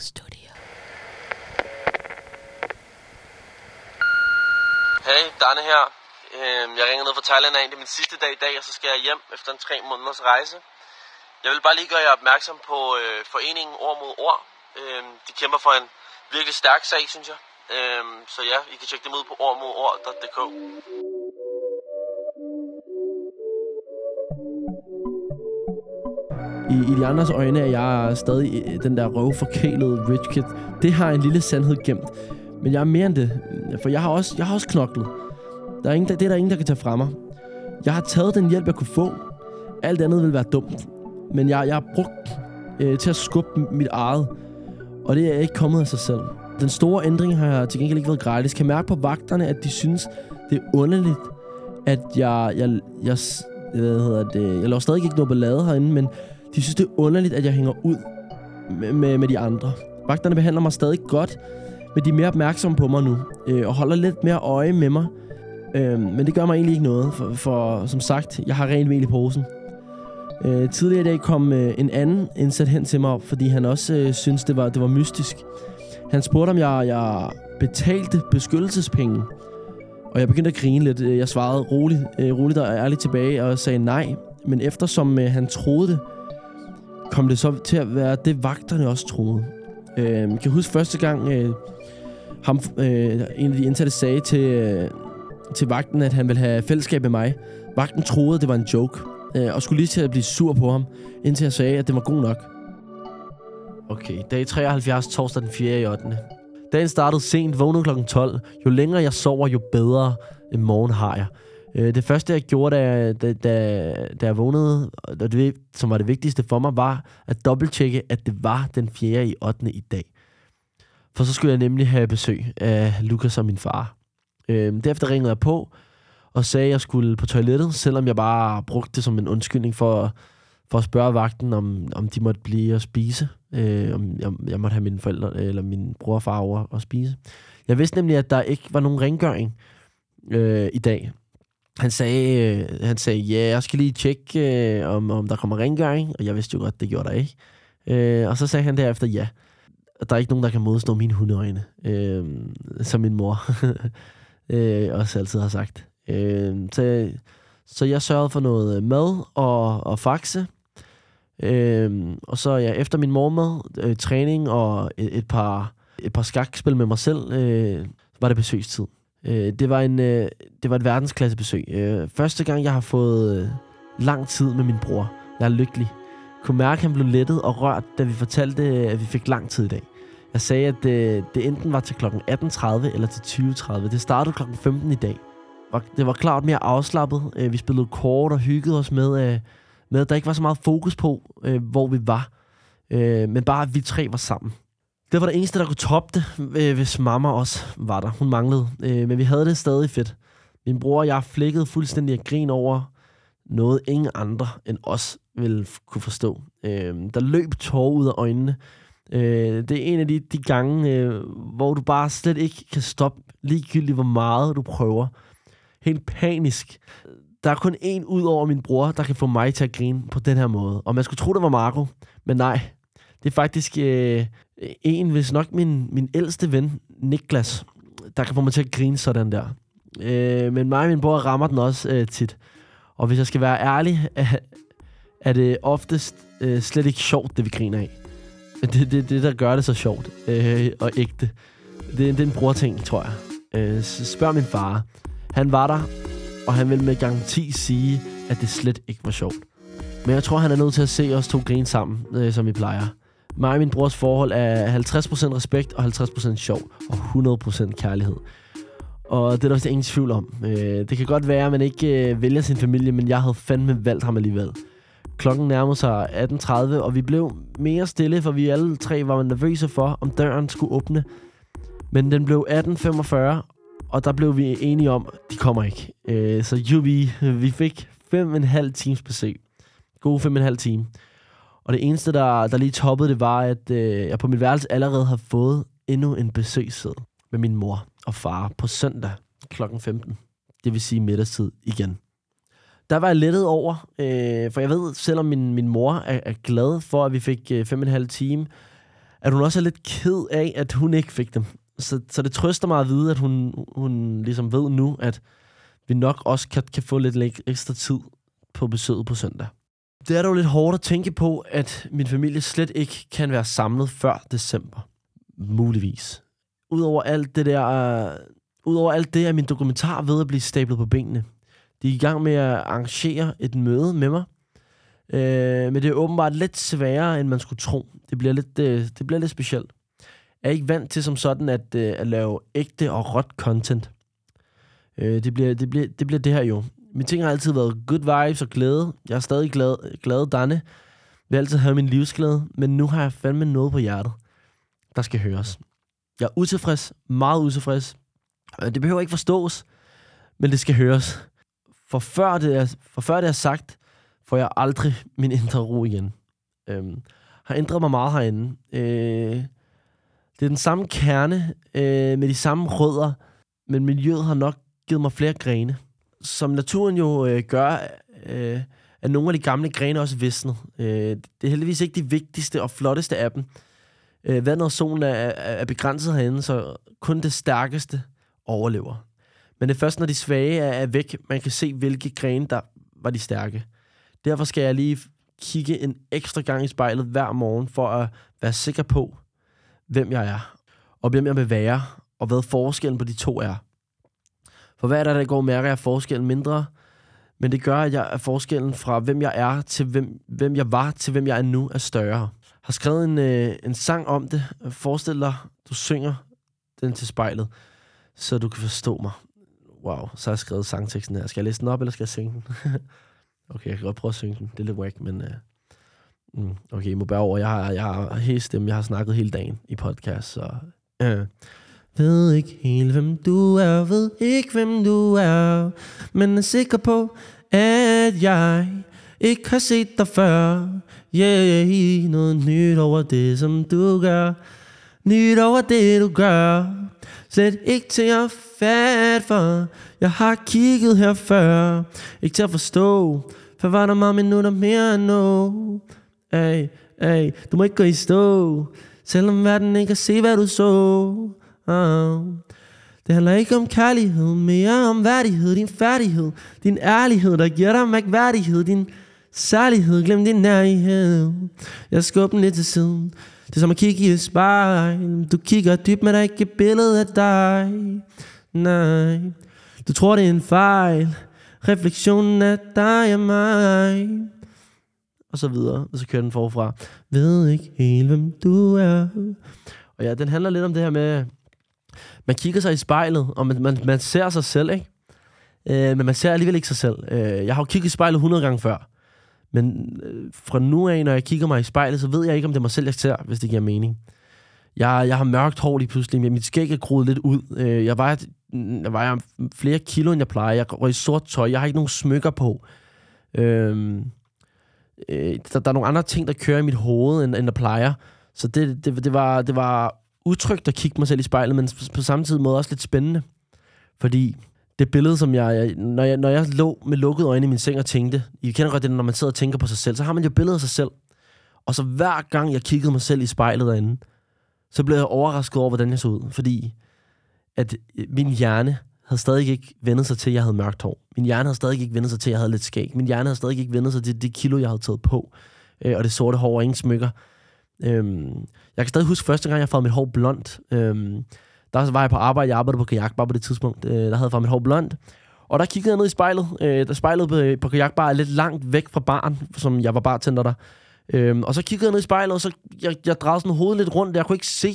Studio. Hey, Danne her. Øhm, jeg ringer ned fra Thailand af. Det er min sidste dag i dag, og så skal jeg hjem efter en tre måneders rejse. Jeg vil bare lige gøre jer opmærksom på øh, foreningen Ord mod Ord. Øhm, De kæmper for en virkelig stærk sag, synes jeg. Øhm, Så ja, I kan tjekke dem ud på ordmodord.dk. I, I de andres øjne er jeg stadig øh, den der røvforkælede rich kid. Det har en lille sandhed gemt. Men jeg er mere end det, for jeg har også, jeg har også knoklet. Der er ingen, der, det er der ingen, der kan tage fra mig. Jeg har taget den hjælp, jeg kunne få. Alt andet vil være dumt. Men jeg, jeg har brugt øh, til at skubbe mit eget. Og det er ikke kommet af sig selv. Den store ændring har jeg til gengæld ikke været gratis. Kan mærke på vagterne, at de synes, det er underligt, at jeg, jeg, jeg, øh, hvad hedder det, jeg laver stadig ikke noget ballade herinde, men de synes, det er underligt, at jeg hænger ud med, med, med de andre. Vagterne behandler mig stadig godt, men de er mere opmærksomme på mig nu, øh, og holder lidt mere øje med mig. Øh, men det gør mig egentlig ikke noget, for, for som sagt, jeg har rent mel i posen. Øh, tidligere i dag kom øh, en anden indsat hen til mig, fordi han også øh, synes det var, det var mystisk. Han spurgte, om jeg, jeg betalte beskyttelsespenge. Og jeg begyndte at grine lidt. Øh, jeg svarede roligt, øh, roligt og ærligt tilbage og sagde nej. Men eftersom øh, han troede det, kom det så til at være det, vagterne også troede. Øh, jeg kan huske første gang, øh, ham, øh, en af de indsatte sagde til, øh, til vagten, at han ville have fællesskab med mig. Vagten troede, det var en joke, øh, og skulle lige til at blive sur på ham, indtil jeg sagde, at det var god nok. Okay, dag 73, torsdag den 4. i 8. Dagen startede sent, vågnede kl. 12. Jo længere jeg sover, jo bedre en morgen har jeg. Øh, Det første, jeg gjorde, da da, da, da jeg vågnede, og det, som var det vigtigste for mig, var at dobbelttjekke, at det var den 4. i 8. i dag. For så skulle jeg nemlig have besøg af Lukas og min far. Øh, Derefter ringede jeg på og sagde, at jeg skulle på toilettet, selvom jeg bare brugte det som en undskyldning for, for at spørge vagten, om, om de måtte blive og spise. Øh, om jeg, jeg måtte have mine forældre, eller min bror og far over og spise. Jeg vidste nemlig, at der ikke var nogen rengøring øh, i dag. Han sagde, øh, han sagde, ja, jeg skal lige tjekke, øh, om, om der kommer rengøring. Og jeg vidste jo godt, det gjorde der ikke. Øh, og så sagde han derefter, ja. Der er ikke nogen, der kan modstå mine hundeøjne. Øh, som min mor øh, også altid har sagt. Øh, så, så jeg sørgede for noget mad og, og faxe. Øh, og så ja, efter min morgenmad, øh, træning og et, et par et par skakspil med mig selv, øh, var det besøgstid. Øh, det, var en, øh, det var et verdensklasse besøg. Øh, første gang, jeg har fået øh, lang tid med min bror. Jeg er lykkelig. Jeg kunne mærke, at han blev lettet og rørt, da vi fortalte, at vi fik lang tid i dag. Jeg sagde, at øh, det enten var til kl. 18.30 eller til 20.30. Det startede kl. 15 i dag. Det var klart mere afslappet. Øh, vi spillede kort og hyggede os med, øh, med at der ikke var så meget fokus på, øh, hvor vi var. Øh, men bare, at vi tre var sammen. Det var det eneste, der kunne toppe det, øh, hvis mamma også var der. Hun manglede. Øh, men vi havde det stadig fedt. Min bror og jeg flækkede fuldstændig af grin over noget, ingen andre end os ville f- kunne forstå. Øh, der løb tårer ud af øjnene. Øh, det er en af de, de gange, øh, hvor du bare slet ikke kan stoppe, ligegyldigt hvor meget du prøver. Helt panisk. Der er kun én ud over min bror, der kan få mig til at grine på den her måde. Og man skulle tro, det var Marco, men nej. Det er faktisk øh, en, hvis nok min, min ældste ven, Niklas, der kan få mig til at grine sådan der. Øh, men mig og min bror rammer den også øh, tit. Og hvis jeg skal være ærlig, er, er det oftest øh, slet ikke sjovt, det vi griner af. Det er det, det, der gør det så sjovt øh, og ægte. Det, det er en brorting, tror jeg. Øh, så spørg min far. Han var der, og han vil med garanti sige, at det slet ikke var sjovt. Men jeg tror, han er nødt til at se os to grine sammen, øh, som vi plejer. Mig og min brors forhold er 50% respekt og 50% sjov og 100% kærlighed. Og det er der vist ingen tvivl om. Øh, det kan godt være, at man ikke øh, vælger sin familie, men jeg havde fandme valgt ham alligevel. Klokken nærmede sig 18.30, og vi blev mere stille, for vi alle tre var nervøse for, om døren skulle åbne. Men den blev 18.45, og der blev vi enige om, at de kommer ikke. Øh, så jubi, vi, vi fik fem og en halv times besøg. Gode fem og en halv time. Og det eneste, der, der lige toppede det, var, at øh, jeg på mit værelse allerede har fået endnu en besøgssæde med min mor og far på søndag kl. 15. Det vil sige middagstid igen. Der var jeg lettet over, øh, for jeg ved, selvom min, min mor er, er glad for, at vi fik øh, fem og en halv time, at hun også er lidt ked af, at hun ikke fik dem. Så, så det trøster mig at vide, at hun, hun ligesom ved nu, at vi nok også kan, kan få lidt ekstra tid på besøget på søndag. Det er dog lidt hårdt at tænke på, at min familie slet ikke kan være samlet før december. Muligvis. Udover alt det der... Uh, Udover alt det er min dokumentar ved at blive stablet på benene. De er i gang med at arrangere et møde med mig. Uh, men det er åbenbart lidt sværere, end man skulle tro. Det bliver lidt, uh, det bliver lidt specielt. Jeg er ikke vant til som sådan at, uh, at lave ægte og råt content. Uh, det, bliver, det, bliver, det bliver det her jo. Min ting har altid været good vibes og glæde. Jeg er stadig glad, glad Danne. Jeg vil altid have min livsglæde, men nu har jeg fandme noget på hjertet, der skal høres. Jeg er utilfreds, meget utilfreds. Øh, det behøver ikke forstås, men det skal høres. For før det er, for før det er sagt, får jeg aldrig min indre ro igen. Øhm, har ændret mig meget herinde. Øh, det er den samme kerne øh, med de samme rødder, men miljøet har nok givet mig flere grene som naturen jo øh, gør, øh, at nogle af de gamle grene også visnet. Øh, det er heldigvis ikke de vigtigste og flotteste af dem. Øh, vandet og solen er, er begrænset herinde, så kun det stærkeste overlever. Men det er først, når de svage er, er væk, man kan se, hvilke grene, der var de stærke. Derfor skal jeg lige kigge en ekstra gang i spejlet hver morgen, for at være sikker på, hvem jeg er, og hvem jeg vil være, og hvad forskellen på de to er. For hver dag, der går, mærker jeg forskellen mindre, men det gør, at jeg er forskellen fra, hvem jeg er, til hvem, hvem jeg var, til hvem jeg er nu, er større. Har skrevet en, øh, en sang om det. Forestil dig, du synger den til spejlet, så du kan forstå mig. Wow, så har jeg skrevet sangteksten her. Skal jeg læse den op, eller skal jeg synge den? okay, jeg kan godt prøve at synge den. Det er lidt whack, men... Øh, mm, okay, jeg må bære over. Jeg har, jeg har hele stemme. Jeg har snakket hele dagen i podcast, så... Øh. Ved ikke helt, hvem du er, ved ikke, hvem du er, men er sikker på, at jeg ikke har set dig før. Yeah, noget nyt over det, som du gør. Nyt over det, du gør. Slet ikke til at fat for Jeg har kigget her før Ikke til at forstå For var der mange minutter mere end nu Ay, ay, du må ikke gå i stå Selvom verden ikke kan se, hvad du så Oh. Det handler ikke om kærlighed, mere om værdighed, din færdighed, din ærlighed, der giver dig mærkværdighed, din særlighed, glem din nærhed. Jeg skubber den lidt til siden. Det er som at kigge i et spejl. Du kigger dybt, men der er ikke et billede af dig. Nej, du tror, det er en fejl. Refleksionen af dig og mig. Og så videre, og så kører den forfra. Ved ikke helt, hvem du er. Og ja, den handler lidt om det her med, man kigger sig i spejlet, og man, man, man ser sig selv, ikke? Øh, men man ser alligevel ikke sig selv. Øh, jeg har jo kigget i spejlet 100 gange før. Men øh, fra nu af, når jeg kigger mig i spejlet, så ved jeg ikke, om det er mig selv, jeg ser, hvis det giver mening. Jeg, jeg har mørkt hår lige pludselig, men mit skæg er groet lidt ud. Øh, jeg vejer, jeg vejer flere kilo, end jeg plejer. Jeg går i sort tøj. Jeg har ikke nogen smykker på. Øh, øh, der, der er nogle andre ting, der kører i mit hoved, end, end der plejer. Så det, det, det, var, det var utrygt at kigge mig selv i spejlet, men på samme tid måde også lidt spændende. Fordi det billede, som jeg, når jeg, når jeg lå med lukkede øjne i min seng og tænkte, I kender godt det, når man sidder og tænker på sig selv, så har man jo billedet af sig selv. Og så hver gang jeg kiggede mig selv i spejlet derinde, så blev jeg overrasket over, hvordan jeg så ud. Fordi at øh, min hjerne havde stadig ikke vendet sig til, at jeg havde mørkt hår. Min hjerne havde stadig ikke vendet sig til, at jeg havde lidt skæg. Min hjerne havde stadig ikke vendet sig til det kilo, jeg havde taget på. Øh, og det sorte hår og ingen smykker. Øhm, jeg kan stadig huske første gang, jeg farvede mit hår blondt. Øhm, der var jeg på arbejde, jeg arbejdede på kajakbar på det tidspunkt. Øh, der havde jeg farvet mit hår blondt. Og der kiggede jeg ned i spejlet. Øh, der spejlet på, på kajakbar lidt langt væk fra baren, som jeg var bartender der. Øhm, og så kiggede jeg ned i spejlet, og så jeg, jeg drejede sådan hovedet lidt rundt. Jeg kunne ikke se,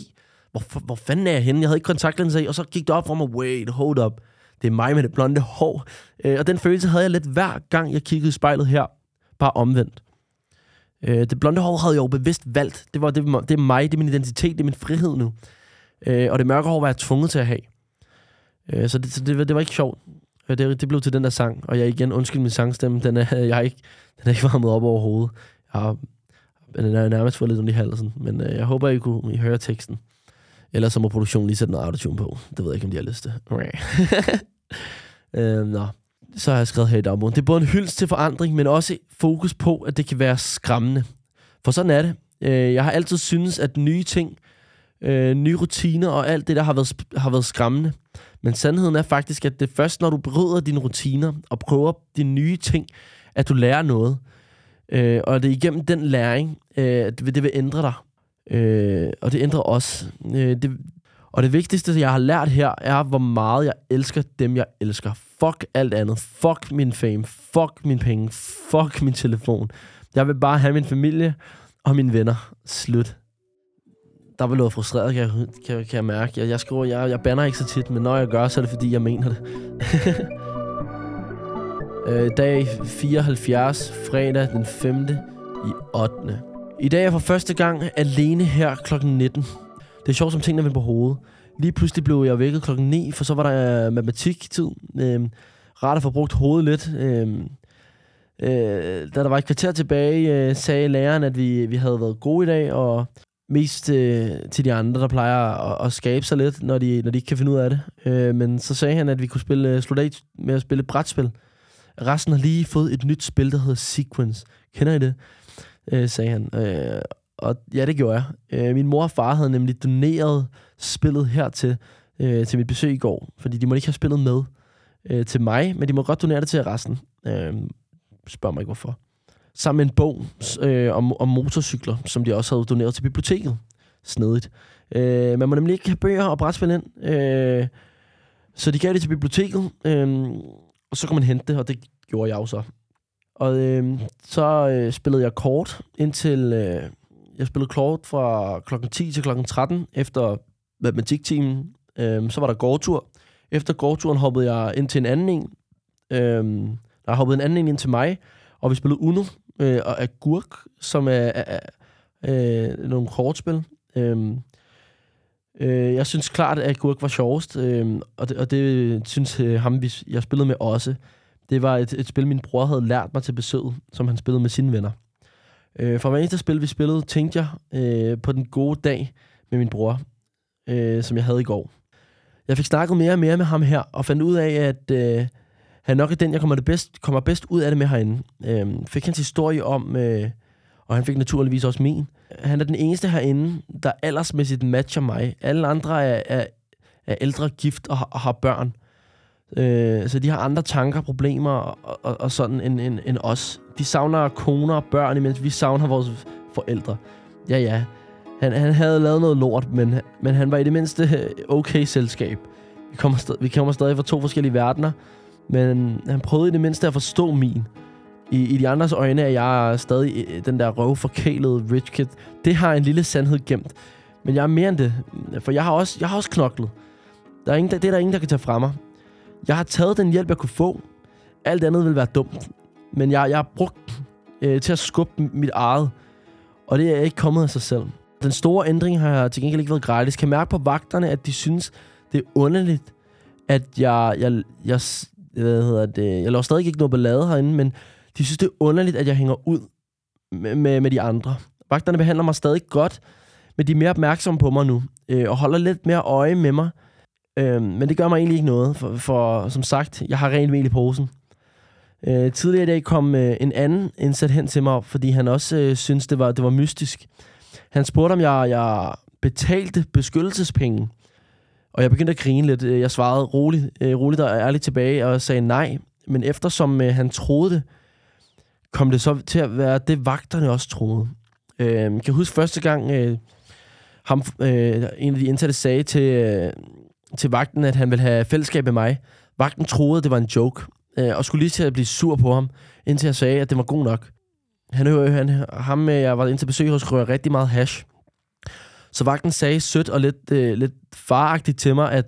hvor, hvor fanden er jeg henne? Jeg havde ikke kontaktlinser i, og så gik det op for mig, wait, hold up. Det er mig med det blonde hår. Øh, og den følelse havde jeg lidt hver gang, jeg kiggede i spejlet her. Bare omvendt. Øh, det blonde hår havde jeg jo bevidst valgt. Det, var, det, det er mig, det er min identitet, det er min frihed nu. Øh, og det mørke hår var jeg tvunget til at have. Øh, så det, det, det var ikke sjovt. Øh, det, det blev til den der sang. Og jeg igen, undskyld min sangstemme, den er, jeg har ikke, den er ikke varmet op overhovedet. Jeg har, den er nærmest fået lidt ondt i halsen. Men øh, jeg håber, I kunne I høre teksten. Ellers så må produktionen lige sætte noget autotune på. Det ved jeg ikke, om de har lyst til. Okay. øh, nå så har jeg skrevet her i dagbogen. Det er både en hyldst til forandring, men også fokus på, at det kan være skræmmende. For sådan er det. Øh, jeg har altid synes, at nye ting, øh, nye rutiner og alt det der har været, har været skræmmende. Men sandheden er faktisk, at det er først, når du bryder dine rutiner og prøver de nye ting, at du lærer noget. Øh, og det er igennem den læring, øh, det, det vil ændre dig. Øh, og det ændrer os. Øh, det, og det vigtigste, jeg har lært her, er, hvor meget jeg elsker dem, jeg elsker. Fuck alt andet. Fuck min fame. Fuck min penge. Fuck min telefon. Jeg vil bare have min familie og mine venner. Slut. Der var noget frustreret, kan jeg, kan, kan jeg mærke. Jeg, jeg, skriver, jeg, jeg banner ikke så tit, men når jeg gør, så er det fordi, jeg mener det. øh, dag 74, fredag den 5. i 8. I dag er jeg for første gang alene her klokken 19. Det er sjovt, som tingene vender på hovedet. Lige pludselig blev jeg vækket klokken 9, for så var der øh, matematik-tid. Øh, rart at få brugt hovedet lidt. Øh, øh, da der var et kvarter tilbage, øh, sagde læreren, at vi, vi havde været gode i dag, og mest øh, til de andre, der plejer at, at skabe sig lidt, når de, når de ikke kan finde ud af det. Øh, men så sagde han, at vi kunne spille, øh, slutte af med at spille brætspil. Resten har lige fået et nyt spil, der hedder Sequence. Kender I det? Øh, sagde han. Øh, og ja, det gjorde jeg. Øh, min mor og far havde nemlig doneret spillet hertil øh, til mit besøg i går, fordi de måtte ikke have spillet med øh, til mig, men de må godt donere det til resten. Øh, spørg mig ikke, hvorfor. Sammen med en bog øh, om, om motorcykler, som de også havde doneret til biblioteket. Snedigt. Øh, man må nemlig ikke have bøger og brætspil ind, øh, så de gav det til biblioteket, øh, og så kunne man hente det, og det gjorde jeg jo så. Og øh, så øh, spillede jeg kort indtil... Øh, jeg spillede kort fra klokken 10 til klokken 13 efter matematiktimen. Øhm, så var der gårdtur. Efter gårdturen hoppede jeg ind til en anden en. Øhm, der hoppede en anden en ind til mig, og vi spillede Uno øh, og Agurk, som er, er, er øh, nogle kortspil. Øhm, øh, jeg synes klart, at Agurk var sjovest, øh, og, det, og det synes øh, ham, jeg spillede med også. Det var et, et spil, min bror havde lært mig til besøget, som han spillede med sine venner. Øh, for hver eneste spil, vi spillede, tænkte jeg øh, på den gode dag med min bror, øh, som jeg havde i går. Jeg fik snakket mere og mere med ham her, og fandt ud af, at øh, han nok er den, jeg kommer, det bedst, kommer bedst ud af det med herinde. Øh, fik hans historie om, øh, og han fik naturligvis også min. Han er den eneste herinde, der aldersmæssigt matcher mig. Alle andre er, er, er ældre, gift og, og har børn. Øh, så de har andre tanker, problemer og, og, og sådan end, end, end os. De savner koner og børn, imens vi savner vores forældre. Ja, ja. Han, han havde lavet noget lort, men, men han var i det mindste okay selskab. Vi kommer, stadig, vi kommer stadig fra to forskellige verdener, men han prøvede i det mindste at forstå min. I, I de andres øjne er jeg stadig øh, den der røvforkælede rich kid. Det har en lille sandhed gemt. Men jeg er mere end det, for jeg har også, jeg har også knoklet. Der er ingen, det er der ingen, der kan tage fra mig. Jeg har taget den hjælp, jeg kunne få. Alt andet vil være dumt. Men jeg, jeg har brugt øh, til at skubbe mit eget. Og det er ikke kommet af sig selv. Den store ændring har til gengæld ikke været gratis. Kan mærke på vagterne, at de synes, det er underligt, at jeg, jeg, jeg, hvad hedder det, jeg laver stadig ikke noget ballade herinde, men de synes, det er underligt, at jeg hænger ud med, med, med de andre. Vagterne behandler mig stadig godt, men de er mere opmærksomme på mig nu, øh, og holder lidt mere øje med mig. Øh, men det gør mig egentlig ikke noget, for, for som sagt, jeg har rent mel i posen. Øh, tidligere i dag kom øh, en anden indsat hen til mig, fordi han også øh, synes det var, det var mystisk. Han spurgte, om jeg, jeg betalte beskyttelsespenge. Og jeg begyndte at grine lidt. Øh, jeg svarede roligt, øh, roligt og ærligt tilbage og sagde nej. Men eftersom øh, han troede det, kom det så til at være det, vagterne også troede. Øh, jeg huske første gang, øh, ham, øh, en af de indsatte sagde til, øh, til vagten, at han ville have fællesskab med mig. Vagten troede, det var en joke øh, og skulle lige til at blive sur på ham, indtil jeg sagde, at det var god nok. Han, han, ham, øh, jeg var ind til besøg hos, rører rigtig meget hash. Så vagten sagde sødt og lidt, øh, lidt faragtigt til mig, at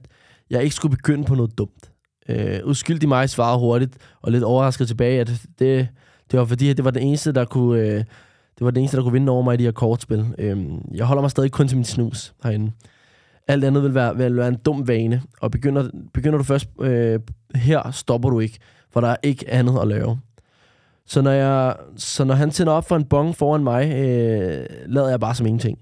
jeg ikke skulle begynde på noget dumt. Øh, uskyldig mig svarede hurtigt, og lidt overrasket tilbage, at det, det var fordi, at det var den eneste, der kunne... Øh, det var den eneste, der kunne vinde over mig i de her kortspil. Øh, jeg holder mig stadig kun til min snus herinde. Alt andet vil være, vil være en dum vane, og begynder, begynder du først øh, her, stopper du ikke, for der er ikke andet at lave. Så når, jeg, så når han tænder op for en bong foran mig, øh, lader jeg bare som ingenting.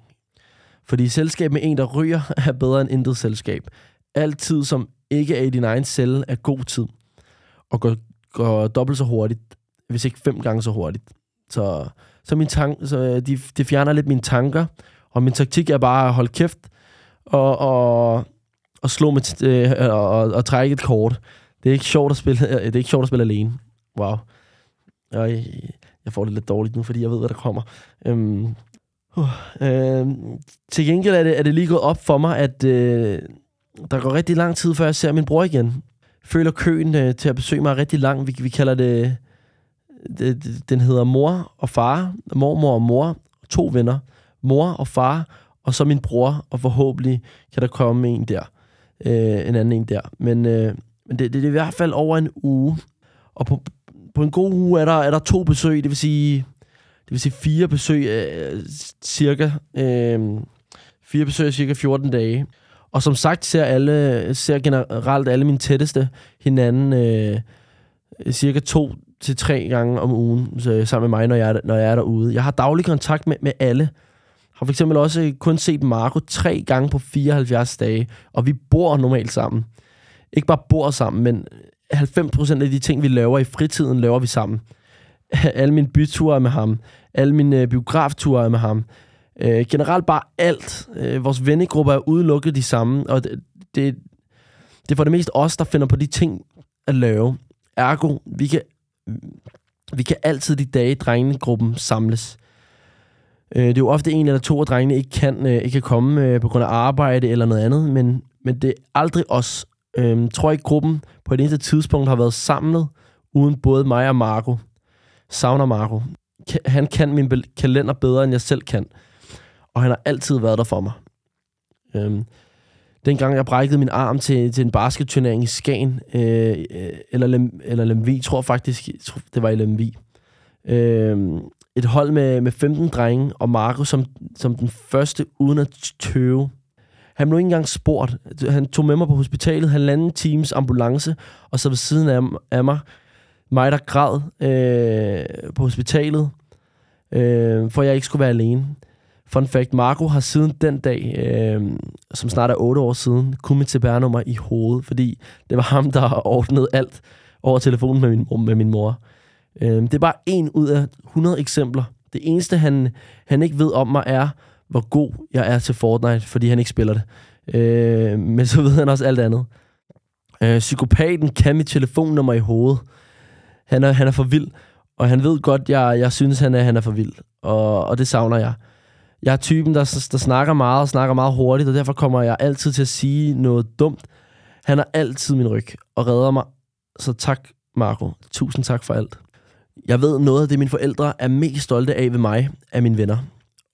Fordi selskab med en, der ryger, er bedre end intet selskab. Altid, som ikke er i din egen celle, er god tid. Og går, går dobbelt så hurtigt, hvis ikke fem gange så hurtigt. Så, så, min tank, så øh, de, de fjerner lidt mine tanker, og min taktik er bare at holde kæft og, og, og slå med øh, og, og, og trække et kort. Det er ikke sjovt at spille, det er ikke sjovt at spille alene. Wow. Og jeg, jeg får det lidt dårligt nu, fordi jeg ved, hvad der kommer. Øhm, uh, øh, til gengæld er det, er det lige gået op for mig, at øh, der går rigtig lang tid, før jeg ser min bror igen. Føler køen øh, til at besøge mig rigtig lang. Vi, vi kalder det, det, den hedder mor og far, mormor og mor, to venner. Mor og far, og så min bror, og forhåbentlig kan der komme en der. Øh, en anden en der. Men, øh, men det, det er i hvert fald over en uge. Og på, på en god uge er der, er der to besøg, det vil sige, det vil sige fire besøg øh, cirka. Øh, fire besøg cirka 14 dage. Og som sagt ser alle ser generelt alle mine tætteste hinanden øh, cirka to til tre gange om ugen så, sammen med mig, når jeg, når jeg er derude. Jeg har daglig kontakt med, med alle. Har for eksempel også øh, kun set Marco tre gange på 74 dage, og vi bor normalt sammen. Ikke bare bor sammen, men øh, 90% af de ting, vi laver i fritiden, laver vi sammen. alle mine byture er med ham. Alle mine øh, biografture er med ham. Øh, generelt bare alt. Øh, vores vennegrupper er udelukket de samme, og det, det, det er for det mest os, der finder på de ting at lave. Ergo, vi kan, vi kan altid de dage drengene drengegruppen samles. Øh, det er jo ofte en eller to af drengene ikke kan, øh, ikke kan komme øh, på grund af arbejde eller noget andet, men, men det er aldrig os. Øh, tror ikke, gruppen på et eneste tidspunkt har været samlet uden både mig og Marco. Savner Marco. Han kan min kalender bedre, end jeg selv kan og han har altid været der for mig. Øhm, dengang jeg brækkede min arm til, til en basketturnering i Skagen, øh, øh eller, Lem, eller Lemvi, tror faktisk, tror, det var i Lemvi. Øhm, et hold med, med 15 drenge, og Marco som, som den første uden at tøve. Han blev ikke engang spurgt. Han tog med mig på hospitalet, han times teams ambulance, og så ved siden af, af mig, mig der græd øh, på hospitalet, øh, for jeg ikke skulle være alene. Fun fact, Marco har siden den dag, øh, som snart er 8 år siden, kun mit CPR-nummer i hovedet, fordi det var ham, der ordnede alt over telefonen med min, med min mor. Øh, det er bare en ud af 100 eksempler. Det eneste, han, han ikke ved om mig, er, hvor god jeg er til Fortnite, fordi han ikke spiller det. Øh, men så ved han også alt andet. Øh, psykopaten kan mit telefonnummer i hovedet. Han er, han er for vild, og han ved godt, jeg, jeg synes, han er, han er for vild. Og, og det savner jeg. Jeg er typen, der, der snakker meget og snakker meget hurtigt, og derfor kommer jeg altid til at sige noget dumt. Han har altid min ryg og redder mig. Så tak, Marco. Tusind tak for alt. Jeg ved noget af det, mine forældre er mest stolte af ved mig, er mine venner.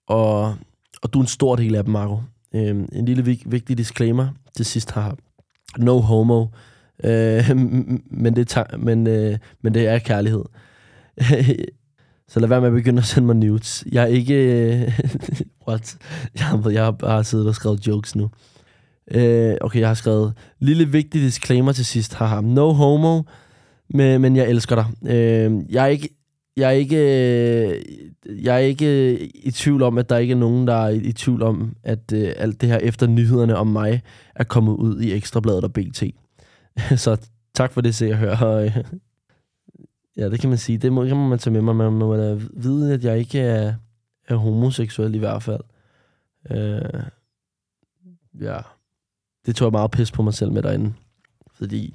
Og, og du er en stor del af dem, Marco. Øhm, en lille vig, vigtig disclaimer til sidst har No homo. Øh, men, det men, øh, men det er kærlighed. Så lad være med at begynde at sende mig nudes. Jeg er ikke... Øh, what? Jeg har, jeg har bare siddet og skrevet jokes nu. Øh, okay, jeg har skrevet... Lille vigtig disclaimer til sidst. Haha. No homo, men, men jeg elsker dig. Øh, jeg er ikke... Jeg er ikke, øh, jeg er ikke øh, i tvivl om, at der ikke er nogen, der er i tvivl om, at øh, alt det her efter nyhederne om mig er kommet ud i Ekstrabladet og BT. Så tak for det, se og hør. Ja, det kan man sige. Det må, det må man tage med mig. Man må da vide, at jeg ikke er, er homoseksuel i hvert fald. Øh, ja. Det tog jeg meget pis på mig selv med derinde. Fordi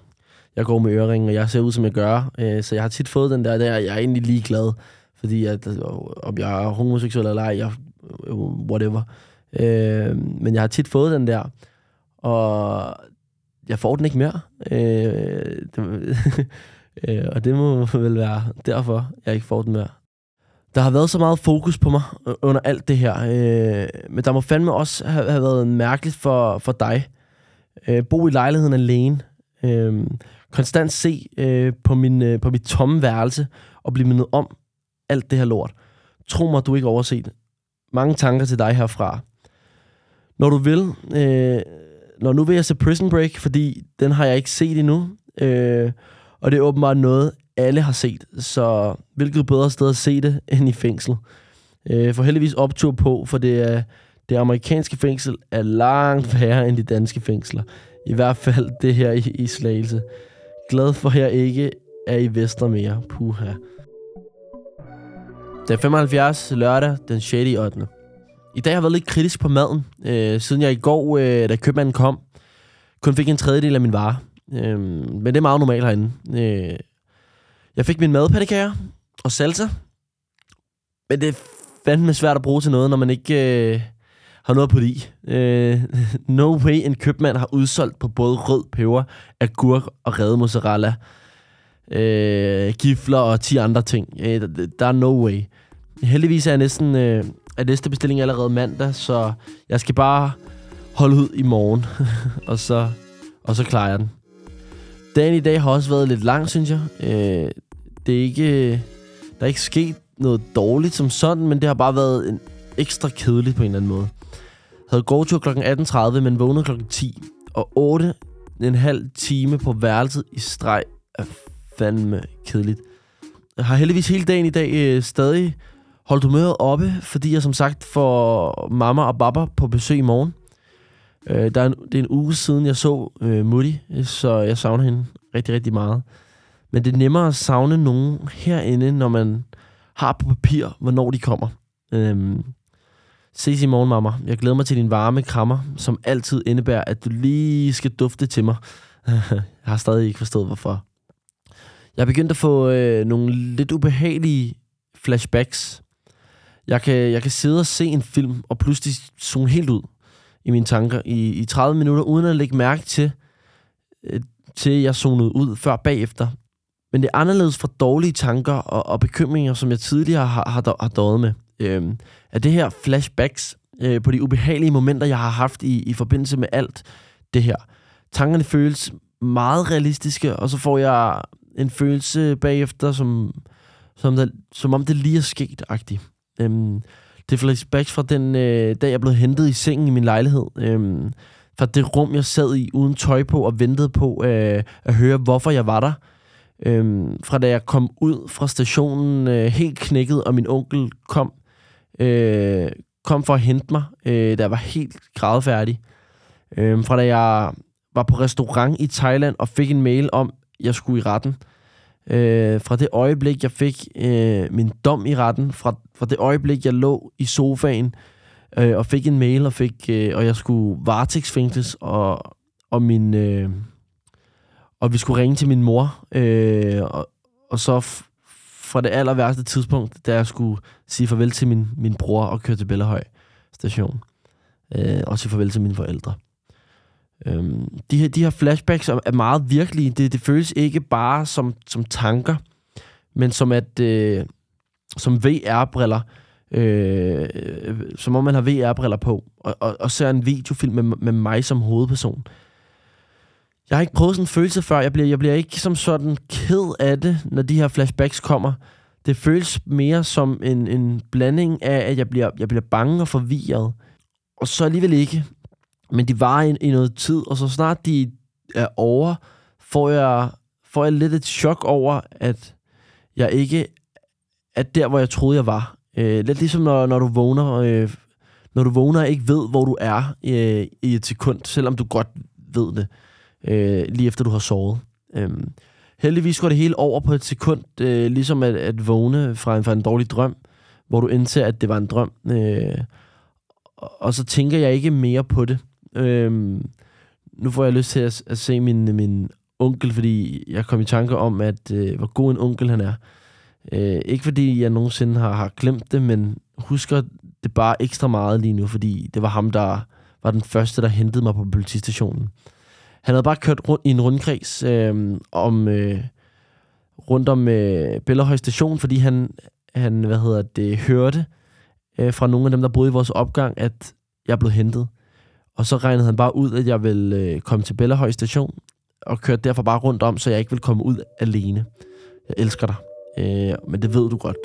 jeg går med øreringe, og jeg ser ud, som jeg gør. Øh, så jeg har tit fået den der, der jeg er egentlig ligeglad. Fordi at, øh, om jeg er homoseksuel eller ej, jeg, øh, whatever. Øh, men jeg har tit fået den der. Og jeg får den ikke mere. Øh, det, Øh, og det må vel være derfor, jeg ikke får den mere. Der har været så meget fokus på mig øh, under alt det her. Øh, men der må fandme også have, have været mærkeligt for, for dig. Øh, bo i lejligheden alene. Øh, konstant se øh, på, min, øh, på mit tomme værelse og blive mindet om alt det her lort. Tro mig, du ikke overset. Mange tanker til dig herfra. Når du vil, øh, når nu vil jeg se Prison Break, fordi den har jeg ikke set endnu. Øh, og det er åbenbart noget, alle har set. Så hvilket bedre sted at se det, end i fængsel. Øh, for heldigvis optur på, for det, er, det amerikanske fængsel er langt værre end de danske fængsler. I hvert fald det her i, i Slagelse. Glad for, at jeg ikke er i Vester mere. Puha. Det er 75 lørdag den 6. 8. I dag har jeg været lidt kritisk på maden, øh, siden jeg i går, øh, da købmanden kom, kun fik en tredjedel af min vare. Øh, men det er meget normalt herinde. Øh, jeg fik min madpandekager og salsa, men det er fandme svært at bruge til noget, når man ikke øh, har noget på det. Øh, no way en købmand har udsolgt på både rød peber, agurk og revet mozzarella øh, gifler og 10 andre ting. Øh, der er no way. Heldigvis er jeg næsten øh, er næste bestilling allerede mandag, så jeg skal bare holde ud i morgen, og, så, og så klarer jeg den. Dagen i dag har også været lidt lang, synes jeg. Øh, det er ikke, der er ikke sket noget dårligt som sådan, men det har bare været en ekstra kedeligt på en eller anden måde. Jeg havde gåtur kl. 18.30, men vågnede kl. 10. Og 8 en halv time på værelset i streg er fandme kedeligt. Jeg har heldigvis hele dagen i dag øh, stadig holdt humøret oppe, fordi jeg som sagt får mamma og baba på besøg i morgen. Øh, der er en, det er en uge siden, jeg så øh, Moody, så jeg savner hende rigtig, rigtig meget. Men det er nemmere at savne nogen herinde, når man har på papir, hvornår de kommer. Øh, ses i morgen, mamma. Jeg glæder mig til din varme krammer, som altid indebærer, at du lige skal dufte til mig. jeg har stadig ikke forstået, hvorfor. Jeg er begyndt at få øh, nogle lidt ubehagelige flashbacks. Jeg kan, jeg kan sidde og se en film, og pludselig zoome helt ud i mine tanker i, i 30 minutter, uden at lægge mærke til, øh, til jeg zonede ud før bagefter. Men det er anderledes fra dårlige tanker og, og bekymringer, som jeg tidligere har, har, har døjet med. Øh, at det her flashbacks øh, på de ubehagelige momenter, jeg har haft i, i forbindelse med alt det her. Tankerne føles meget realistiske, og så får jeg en følelse bagefter, som, som, der, som om det lige er sket, agtigt. Øhm, det er flashbacks fra den øh, dag, jeg blev hentet i sengen i min lejlighed. Øhm, fra det rum, jeg sad i uden tøj på og ventede på øh, at høre, hvorfor jeg var der. Øhm, fra da jeg kom ud fra stationen øh, helt knækket, og min onkel kom, øh, kom for at hente mig, øh, da jeg var helt gradfærdig. Øh, fra da jeg var på restaurant i Thailand og fik en mail om, jeg skulle i retten. Øh, fra det øjeblik, jeg fik øh, min dom i retten, fra, fra det øjeblik, jeg lå i sofaen øh, og fik en mail, og, fik, øh, og jeg skulle varetægtsfængsles, og, og, min, øh, og vi skulle ringe til min mor, øh, og, og så fra det aller værste tidspunkt, da jeg skulle sige farvel til min, min bror og køre til Bellahøj station. Øh, og sige farvel til mine forældre. Øhm, de, her, de her flashbacks er meget virkelige. Det, det føles ikke bare som, som tanker, men som at øh, som VR-briller. Øh, øh, som om man har VR-briller på, og, og, og ser en videofilm med, med mig som hovedperson. Jeg har ikke prøvet sådan en følelse før. Jeg bliver, jeg bliver ikke som sådan ked af det, når de her flashbacks kommer. Det føles mere som en, en blanding af, at jeg bliver, jeg bliver bange og forvirret. Og så alligevel ikke. Men de var i, i noget tid, og så snart de er over, får jeg, får jeg lidt et chok over, at jeg ikke er der, hvor jeg troede, jeg var. Øh, lidt ligesom når, når du vågner, øh, når du vågner og ikke ved, hvor du er øh, i et sekund, selvom du godt ved det, øh, Øh, lige efter du har sovet. Øhm, heldigvis går det hele over på et sekund, øh, ligesom at, at vågne fra en, fra en dårlig drøm, hvor du indser, at det var en drøm. Øh, og så tænker jeg ikke mere på det. Øhm, nu får jeg lyst til at, at se min, min onkel, fordi jeg kom i tanke om, at øh, hvor god en onkel han er. Øh, ikke fordi jeg nogensinde har, har glemt det, men husker det bare ekstra meget lige nu, fordi det var ham, der var den første, der hentede mig på politistationen. Han havde bare kørt rundt i en rundkreds øh, om, øh, rundt om øh, Bellerhøj station, fordi han, han hvad hedder det, hørte øh, fra nogle af dem, der boede i vores opgang, at jeg blev hentet. Og så regnede han bare ud, at jeg ville øh, komme til Bellerhøj station, og kørte derfor bare rundt om, så jeg ikke ville komme ud alene. Jeg elsker dig, øh, men det ved du godt.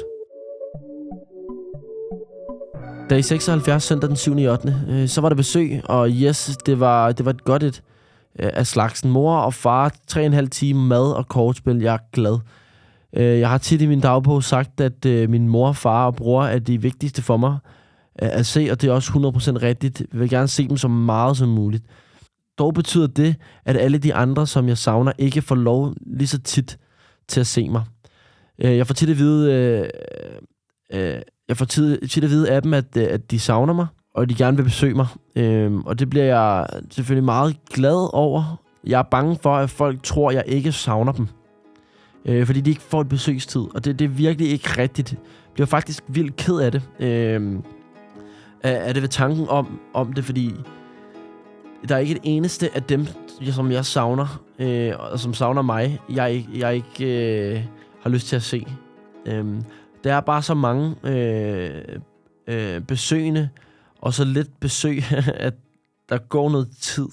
Dag 76, søndag den 7. 8. Øh, så var der besøg, og yes, det var, det var et godt et øh, af slagsen. Mor og far, 3,5 timer mad og kortspil. Jeg er glad. Øh, jeg har tit i min dagbog sagt, at øh, min mor, far og bror er de vigtigste for mig øh, at se, og det er også 100% rigtigt. Jeg vil gerne se dem så meget som muligt. Dog betyder det, at alle de andre, som jeg savner, ikke får lov lige så tit til at se mig. Øh, jeg får tit at vide, øh, øh, øh jeg får tid, tit at vide af dem, at, øh, at de savner mig, og de gerne vil besøge mig. Øhm, og det bliver jeg selvfølgelig meget glad over. Jeg er bange for, at folk tror, at jeg ikke savner dem. Øh, fordi de ikke får et besøgstid, og det, det er virkelig ikke rigtigt. Jeg bliver faktisk vildt ked af det. Øh, er det ved tanken om, om det, fordi der er ikke et eneste af dem, som jeg savner, øh, og som savner mig, jeg, jeg ikke øh, har lyst til at se. Øh, der er bare så mange øh, øh, besøgende, og så lidt besøg, at der går noget tid.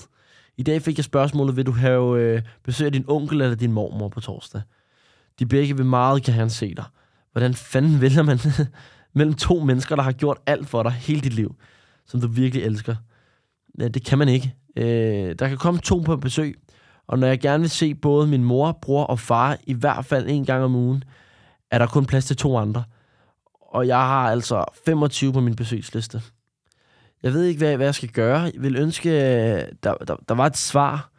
I dag fik jeg spørgsmålet, vil du have øh, besøg af din onkel eller din mormor på torsdag? De begge vil meget gerne se dig. Hvordan fanden vælger man mellem to mennesker, der har gjort alt for dig hele dit liv, som du virkelig elsker? Ja, det kan man ikke. Øh, der kan komme to på besøg, og når jeg gerne vil se både min mor, bror og far, i hvert fald en gang om ugen, er der kun plads til to andre. Og jeg har altså 25 på min besøgsliste. Jeg ved ikke, hvad, hvad jeg skal gøre. Jeg vil ønske, øh, der, der, der var et svar.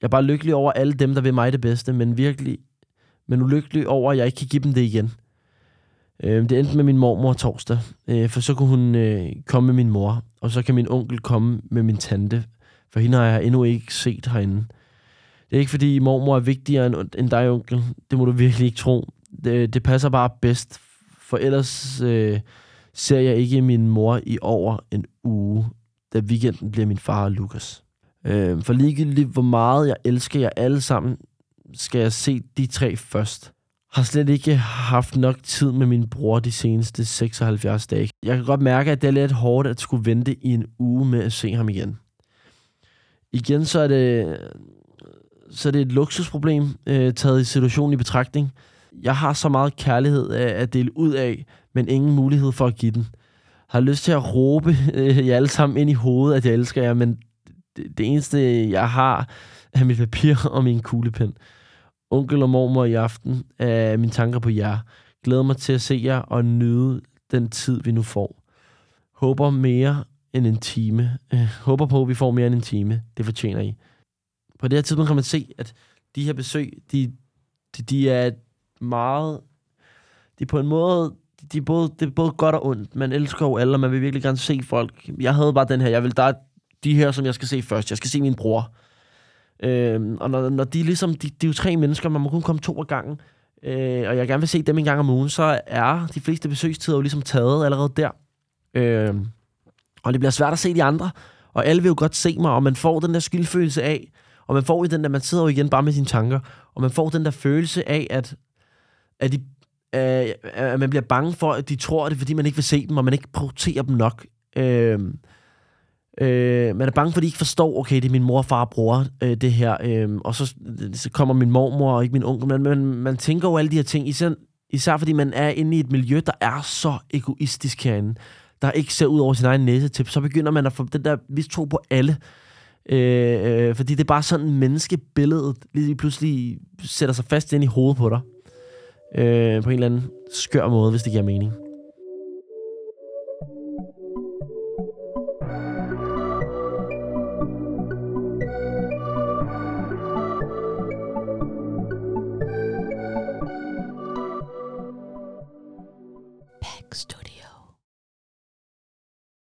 Jeg er bare lykkelig over alle dem, der vil mig det bedste, men virkelig men ulykkelig over, at jeg ikke kan give dem det igen. Øh, det endte med min mormor torsdag, øh, for så kunne hun øh, komme med min mor, og så kan min onkel komme med min tante, for hende har jeg endnu ikke set herinde. Det er ikke fordi mormor er vigtigere end, end dig, onkel. Det må du virkelig ikke tro. Det, det passer bare bedst, for ellers øh, ser jeg ikke min mor i over en uge, da weekenden bliver min far og Lukas. Øh, for ligegyldigt hvor meget jeg elsker jer alle sammen, skal jeg se de tre først. Har slet ikke haft nok tid med min bror de seneste 76 dage. Jeg kan godt mærke, at det er lidt hårdt at skulle vente i en uge med at se ham igen. Igen så er det, så er det et luksusproblem, øh, taget i situationen i betragtning. Jeg har så meget kærlighed at dele ud af, men ingen mulighed for at give den. Har lyst til at råbe øh, jer alle sammen ind i hovedet, at jeg elsker jer, men det, det eneste, jeg har, er mit papir og min kuglepen. Onkel og mormor i aften er mine tanker på jer. Glæder mig til at se jer og nyde den tid, vi nu får. Håber mere end en time. Øh, håber på, at vi får mere end en time. Det fortjener I. På det her tidspunkt kan man se, at de her besøg, de, de, de er meget... De er på en måde... De er både, det er både godt og ondt. Man elsker jo alle, og man vil virkelig gerne se folk. Jeg havde bare den her. Jeg vil, der er de her, som jeg skal se først. Jeg skal se min bror. Øh, og når, når de ligesom, de, de er jo tre mennesker, man må kun komme to ad gangen, øh, og jeg gerne vil se dem en gang om ugen, så er de fleste besøgstider jo ligesom taget allerede der. Øh, og det bliver svært at se de andre, og alle vil jo godt se mig, og man får den der skyldfølelse af, og man får jo den der, man sidder jo igen bare med sine tanker, og man får den der følelse af, at, at, de, øh, at man bliver bange for, at de tror det, fordi man ikke vil se dem, og man ikke prioriterer dem nok. Øh, Øh, man er bange for, at de ikke forstår, okay, det er min mor, far og bror, øh, det her. Øh, og så, så kommer min mormor og ikke min onkel. Men man, man tænker jo alle de her ting, især, især fordi man er inde i et miljø, der er så egoistisk herinde, der ikke ser ud over sin egen næsetip. Så begynder man at få den der mistro på alle. Øh, øh, fordi det er bare sådan, menneskebilledet lige pludselig sætter sig fast ind i hovedet på dig. Øh, på en eller anden skør måde, hvis det giver mening.